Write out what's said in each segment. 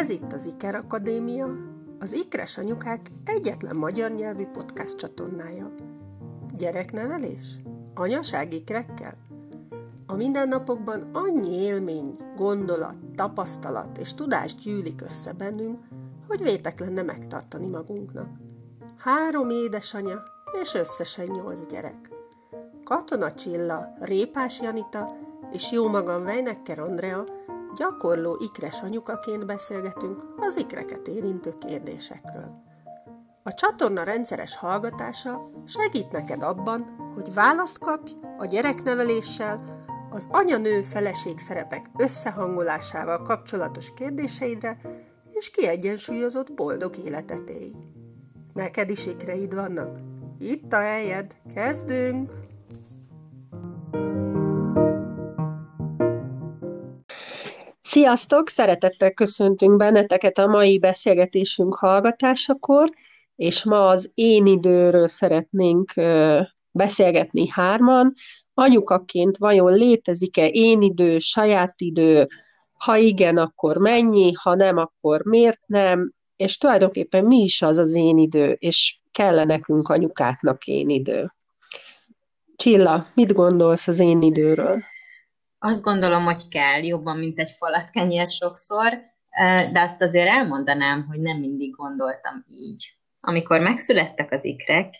Ez itt az Iker Akadémia, az Ikres Anyukák egyetlen magyar nyelvű podcast csatornája. Gyereknevelés? Anyaság ikrekkel? A mindennapokban annyi élmény, gondolat, tapasztalat és tudás gyűlik össze bennünk, hogy vétek lenne megtartani magunknak. Három édesanya és összesen nyolc gyerek. Katona Csilla, Répás Janita és jó magam Vejnekker Andrea gyakorló ikres anyukaként beszélgetünk az ikreket érintő kérdésekről. A csatorna rendszeres hallgatása segít neked abban, hogy választ kapj a gyerekneveléssel, az anya-nő feleség szerepek összehangolásával kapcsolatos kérdéseidre, és kiegyensúlyozott boldog életet élj. Neked is ikreid vannak? Itt a helyed, kezdünk! Sziasztok! Szeretettel köszöntünk benneteket a mai beszélgetésünk hallgatásakor, és ma az én időről szeretnénk beszélgetni hárman. Anyukaként vajon létezik-e én idő, saját idő, ha igen, akkor mennyi, ha nem, akkor miért nem, és tulajdonképpen mi is az az én idő, és kell nekünk anyukáknak én idő. Csilla, mit gondolsz az én időről? Azt gondolom, hogy kell, jobban, mint egy falat kenyér sokszor, de azt azért elmondanám, hogy nem mindig gondoltam így. Amikor megszülettek az ikrek,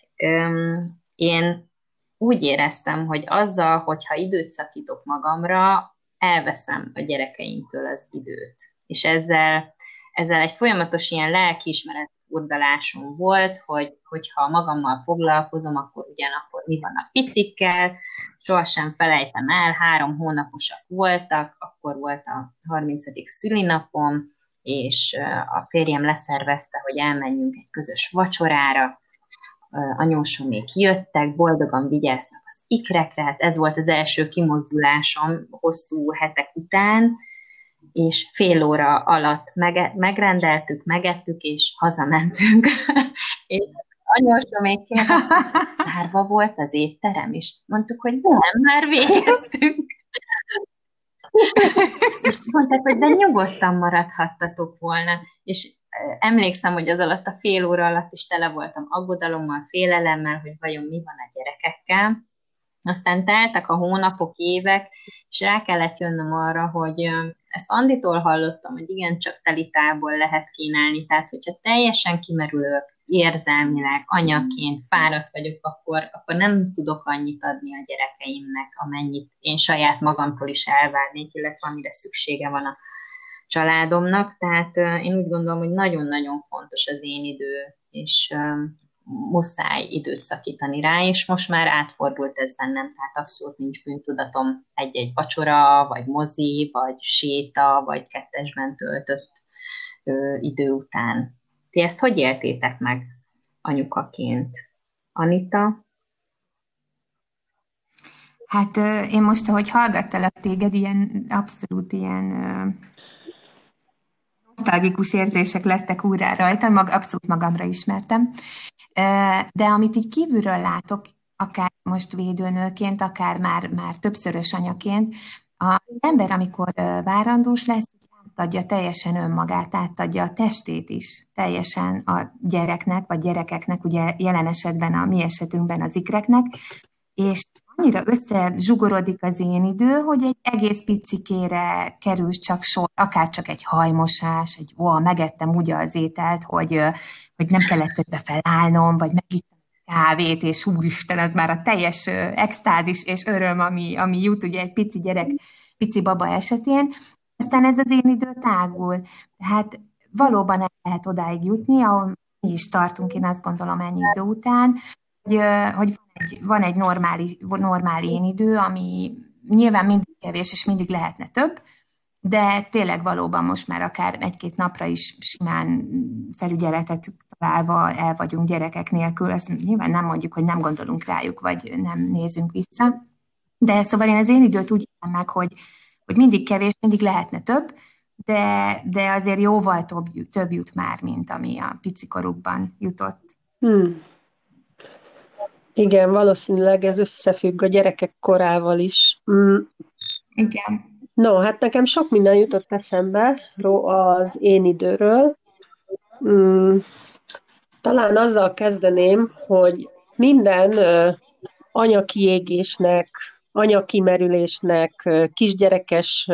én úgy éreztem, hogy azzal, hogyha időt szakítok magamra, elveszem a gyerekeimtől az időt. És ezzel, ezzel egy folyamatos ilyen lelkiismeret urdalásom volt, hogy hogyha magammal foglalkozom, akkor ugyanakkor mi van a picikkel, sohasem felejtem el, három hónaposak voltak, akkor volt a 30. szülinapom, és a férjem leszervezte, hogy elmenjünk egy közös vacsorára, anyósomék jöttek, boldogan vigyáztak az ikrekre, hát ez volt az első kimozdulásom hosszú hetek után, és fél óra alatt mege- megrendeltük, megettük, és hazamentünk. és anyósom még kérdezte, zárva volt az étterem, és mondtuk, hogy nem, már végeztünk. és mondták, hogy de nyugodtan maradhattatok volna. És emlékszem, hogy az alatt a fél óra alatt is tele voltam aggodalommal, félelemmel, hogy vajon mi van a gyerekekkel. Aztán teltek a hónapok, évek, és rá kellett jönnöm arra, hogy ezt Anditól hallottam, hogy igen, csak telitából lehet kínálni, tehát hogyha teljesen kimerülök érzelmileg, anyaként fáradt vagyok, akkor, akkor nem tudok annyit adni a gyerekeimnek, amennyit én saját magamtól is elvárnék, illetve amire szüksége van a családomnak, tehát én úgy gondolom, hogy nagyon-nagyon fontos az én idő, és muszáj időt szakítani rá, és most már átfordult ez bennem, tehát abszolút nincs bűntudatom egy-egy vacsora, vagy mozi, vagy séta, vagy kettesben töltött ö, idő után. Ti ezt hogy éltétek meg anyukaként? Anita? Hát én most, ahogy hallgattalak téged, ilyen abszolút ilyen nosztalgikus érzések lettek úrá rajta, mag, abszolút magamra ismertem. De amit így kívülről látok, akár most védőnőként, akár már, már többszörös anyaként, az ember, amikor várandós lesz, átadja teljesen önmagát, átadja a testét is teljesen a gyereknek, vagy gyerekeknek, ugye jelen esetben a mi esetünkben az ikreknek, és annyira összezsugorodik az én idő, hogy egy egész picikére kerül csak sor, akár csak egy hajmosás, egy ó, megettem ugye az ételt, hogy, hogy nem kellett közbe felállnom, vagy megittem kávét, és úristen, az már a teljes extázis és öröm, ami, ami jut ugye egy pici gyerek, pici baba esetén. Aztán ez az én idő tágul. Tehát valóban el lehet odáig jutni, ahol mi is tartunk, én azt gondolom ennyi idő után, hogy, hogy van egy, van egy normális, normál én idő, ami nyilván mindig kevés, és mindig lehetne több, de tényleg valóban most már akár egy-két napra is simán felügyeletet találva el vagyunk gyerekek nélkül. Ezt nyilván nem mondjuk, hogy nem gondolunk rájuk, vagy nem nézünk vissza. De szóval én az én időt úgy élem meg, hogy, hogy mindig kevés, mindig lehetne több, de, de azért jóval több, több jut már, mint ami a picikorukban jutott. Hmm. Igen, valószínűleg ez összefügg a gyerekek korával is. Mm. Igen. No, hát nekem sok minden jutott eszembe az én időről. Mm, talán azzal kezdeném, hogy minden anyakiégésnek, anyakimerülésnek, kisgyerekes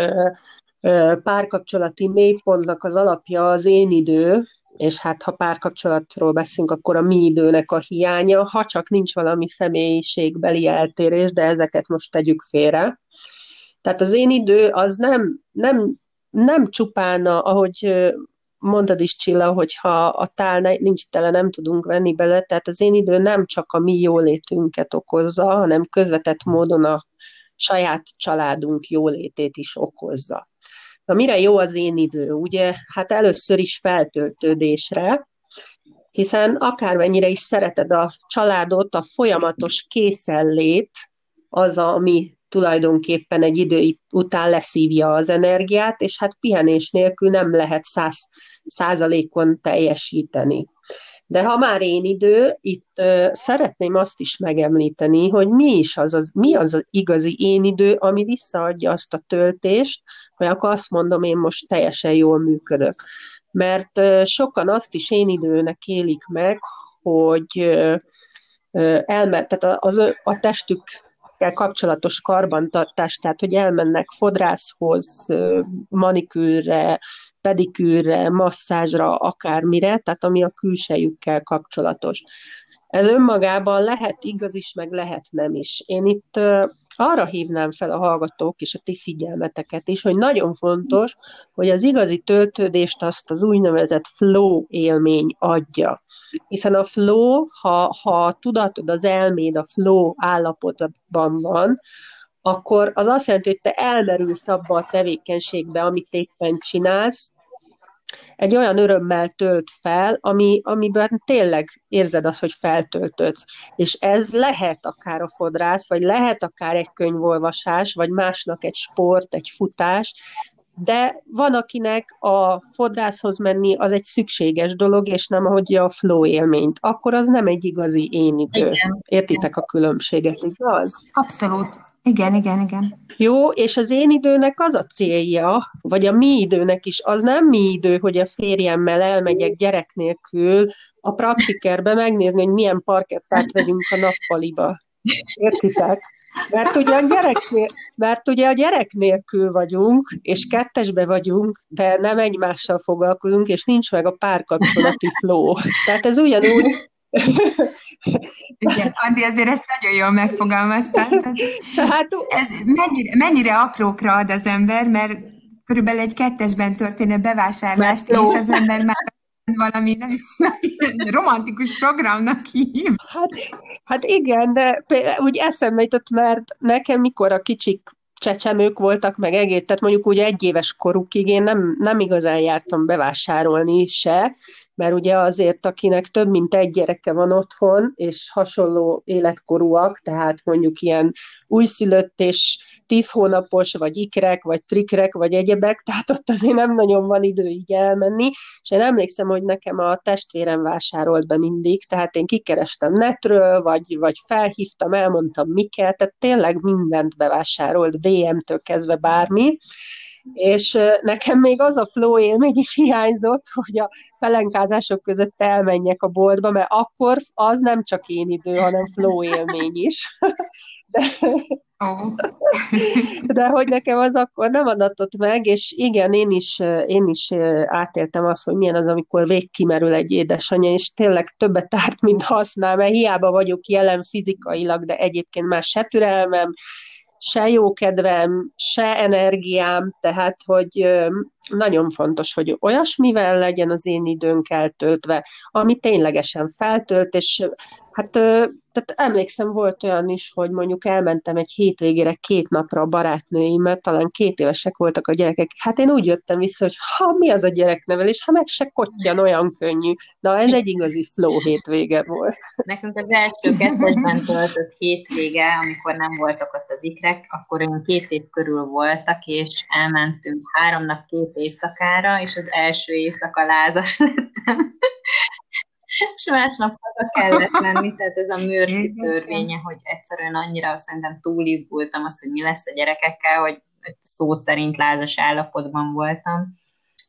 párkapcsolati mélypontnak az alapja az én idő, és hát ha párkapcsolatról beszélünk, akkor a mi időnek a hiánya, ha csak nincs valami személyiségbeli eltérés, de ezeket most tegyük félre. Tehát az én idő az nem, nem, nem csupán, ahogy mondtad is Csilla, hogy ha a tál nincs tele, nem tudunk venni bele, tehát az én idő nem csak a mi jólétünket okozza, hanem közvetett módon a saját családunk jólétét is okozza. Na mire jó az én idő? Ugye, hát először is feltöltődésre, hiszen akármennyire is szereted a családot, a folyamatos készenlét az, ami tulajdonképpen egy idő után leszívja az energiát, és hát pihenés nélkül nem lehet száz százalékon teljesíteni. De ha már én idő, itt uh, szeretném azt is megemlíteni, hogy mi is az, az, mi az, az igazi én idő, ami visszaadja azt a töltést, hogy akkor azt mondom, én most teljesen jól működök. Mert sokan azt is én időnek élik meg, hogy uh, elme, tehát az, a testük kapcsolatos karbantartás, tehát hogy elmennek fodrászhoz, manikűrre, pedikűrre, masszázsra, akármire, tehát ami a külsejükkel kapcsolatos. Ez önmagában lehet igaz is, meg lehet nem is. Én itt arra hívnám fel a hallgatók és a ti figyelmeteket is, hogy nagyon fontos, hogy az igazi töltődést azt az úgynevezett flow élmény adja. Hiszen a flow, ha, ha tudatod, az elméd a flow állapotban van, akkor az azt jelenti, hogy te elmerülsz abba a tevékenységbe, amit éppen csinálsz, egy olyan örömmel tölt fel, ami, amiben tényleg érzed azt, hogy feltöltődsz. És ez lehet akár a fodrász, vagy lehet akár egy könyvolvasás, vagy másnak egy sport, egy futás, de van, akinek a fodrászhoz menni az egy szükséges dolog, és nem ahogy a flow élményt. Akkor az nem egy igazi én idő. Igen. Értitek a különbséget, igaz? Abszolút. Igen, igen, igen. Jó, és az én időnek az a célja, vagy a mi időnek is, az nem mi idő, hogy a férjemmel elmegyek gyerek nélkül a praktikerbe megnézni, hogy milyen parkettát vegyünk a nappaliba. Értitek? Mert ugye, a gyerek, mert ugye a gyerek nélkül vagyunk, és kettesbe vagyunk, de nem egymással foglalkozunk, és nincs meg a párkapcsolati flow. Tehát ez ugyanúgy, igen, Andi, azért ezt nagyon jól megfogalmaztad. Hát, ez mennyire, mennyire aprókra ad az ember, mert körülbelül egy kettesben történő bevásárlást, és az ember már valami nem is romantikus programnak hív. Hát, hát igen, de úgy eszembe jutott, mert nekem mikor a kicsik csecsemők voltak, meg egész, tehát mondjuk úgy egy éves korukig én nem, nem igazán jártam bevásárolni se, mert ugye azért, akinek több mint egy gyereke van otthon, és hasonló életkorúak, tehát mondjuk ilyen újszülött és tíz hónapos, vagy ikrek, vagy trikrek, vagy egyebek, tehát ott azért nem nagyon van idő így elmenni, és én emlékszem, hogy nekem a testvérem vásárolt be mindig, tehát én kikerestem netről, vagy, vagy felhívtam, elmondtam mi kell, tehát tényleg mindent bevásárolt, DM-től kezdve bármi, és nekem még az a flow élmény is hiányzott, hogy a pelenkázások között elmenjek a boltba, mert akkor az nem csak én idő, hanem flow élmény is. De, oh. de hogy nekem az akkor nem adatott meg, és igen, én is, én is átéltem azt, hogy milyen az, amikor végkimerül egy édesanyja, és tényleg többet árt, mint használ, mert hiába vagyok jelen fizikailag, de egyébként már se türelmem, se jó kedvem, se energiám, tehát, hogy nagyon fontos, hogy olyasmivel legyen az én időnk eltöltve, ami ténylegesen feltölt, és hát tehát emlékszem, volt olyan is, hogy mondjuk elmentem egy hétvégére két napra a barátnőimmel, talán két évesek voltak a gyerekek. Hát én úgy jöttem vissza, hogy ha mi az a gyereknevelés, ha meg se kottyan olyan könnyű. Na, ez egy igazi flow hétvége volt. Nekünk az első kettesben töltött hétvége, amikor nem voltak ott az ikrek, akkor olyan két év körül voltak, és elmentünk három nap két éjszakára, és az első éjszaka lázas lettem. És másnap haza kellett menni, tehát ez a mőrfi törvénye, hogy egyszerűen annyira szerintem túlizgultam azt, hogy mi lesz a gyerekekkel, hogy szó szerint lázas állapotban voltam,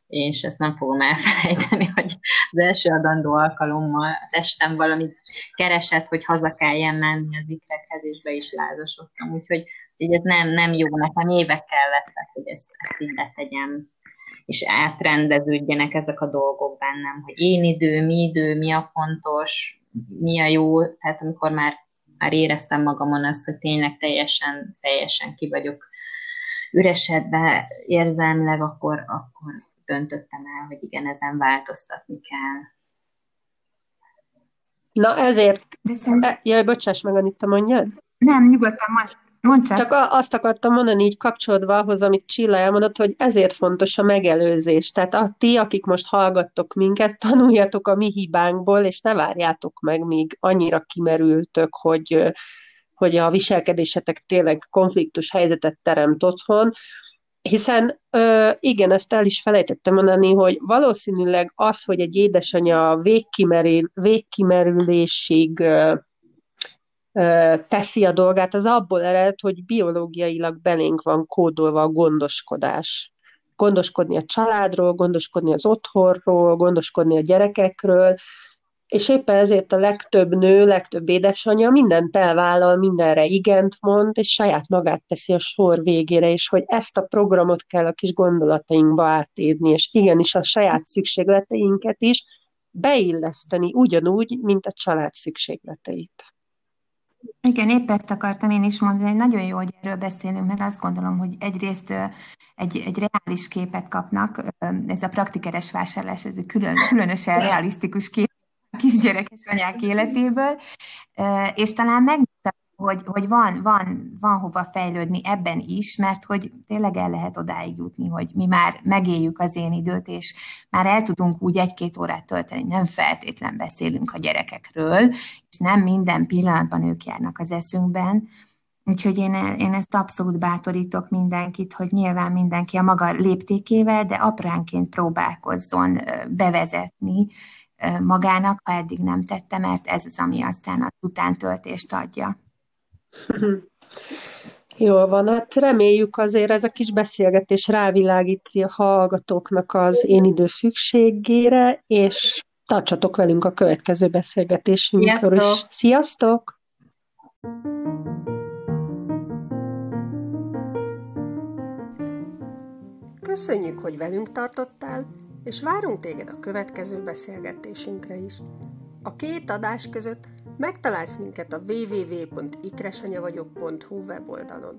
és ezt nem fogom elfelejteni, hogy az első adandó alkalommal a testem valami keresett, hogy haza kelljen menni az ikrekhez, és be is lázasodtam. Úgyhogy, úgyhogy ez nem, nem jó, nekem évek kellettek, hogy ezt, ezt így letegyem, és átrendeződjenek ezek a dolgok bennem, hogy én idő, mi idő, mi a fontos, mi a jó, tehát amikor már, már éreztem magamon azt, hogy tényleg teljesen, teljesen ki vagyok üresedve érzelmileg, akkor, akkor döntöttem el, hogy igen, ezen változtatni kell. Na ezért, De jaj, bocsáss meg, Anita, mondjad? Nem, nyugodtan mondj. Mondd csak. csak azt akartam mondani, így kapcsolódva ahhoz, amit Csilla elmondott, hogy ezért fontos a megelőzés. Tehát a ti, akik most hallgattok minket, tanuljatok a mi hibánkból, és ne várjátok meg, míg annyira kimerültök, hogy, hogy a viselkedésetek tényleg konfliktus helyzetet teremt otthon, hiszen igen, ezt el is felejtettem mondani, hogy valószínűleg az, hogy egy édesanyja végkimerül, végkimerülésig teszi a dolgát, az abból ered, hogy biológiailag belénk van kódolva a gondoskodás. Gondoskodni a családról, gondoskodni az otthonról, gondoskodni a gyerekekről, és éppen ezért a legtöbb nő, legtöbb édesanyja mindent elvállal, mindenre igent mond, és saját magát teszi a sor végére, és hogy ezt a programot kell a kis gondolatainkba átírni, és igenis a saját szükségleteinket is beilleszteni ugyanúgy, mint a család szükségleteit. Igen, épp ezt akartam én is mondani, hogy nagyon jó, hogy erről beszélünk, mert azt gondolom, hogy egyrészt egy, egy reális képet kapnak, ez a praktikeres vásárlás, ez egy külön, különösen realisztikus kép kisgyerekes anyák életéből, és talán megmutatja, hogy, hogy van, van, van hova fejlődni ebben is, mert hogy tényleg el lehet odáig jutni, hogy mi már megéljük az én időt, és már el tudunk úgy egy-két órát tölteni, nem feltétlen beszélünk a gyerekekről, és nem minden pillanatban ők járnak az eszünkben, Úgyhogy én, én ezt abszolút bátorítok mindenkit, hogy nyilván mindenki a maga léptékével, de apránként próbálkozzon bevezetni magának, ha eddig nem tette, mert ez az, ami aztán az utántöltést adja. Jól van, hát reméljük azért ez a kis beszélgetés rávilágíti a hallgatóknak az én idő szükségére, és tartsatok velünk a következő beszélgetésünkről is. Sziasztok! Köszönjük, hogy velünk tartottál, és várunk téged a következő beszélgetésünkre is. A két adás között megtalálsz minket a www.ikresanyavagyok.hu weboldalon.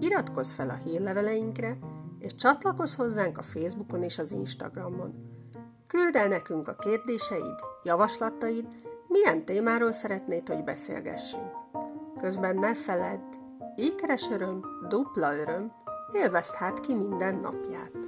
Iratkozz fel a hírleveleinkre, és csatlakozz hozzánk a Facebookon és az Instagramon. Küld el nekünk a kérdéseid, javaslataid, milyen témáról szeretnéd, hogy beszélgessünk. Közben ne feledd, ékeres öröm, dupla öröm, élvezd hát ki minden napját.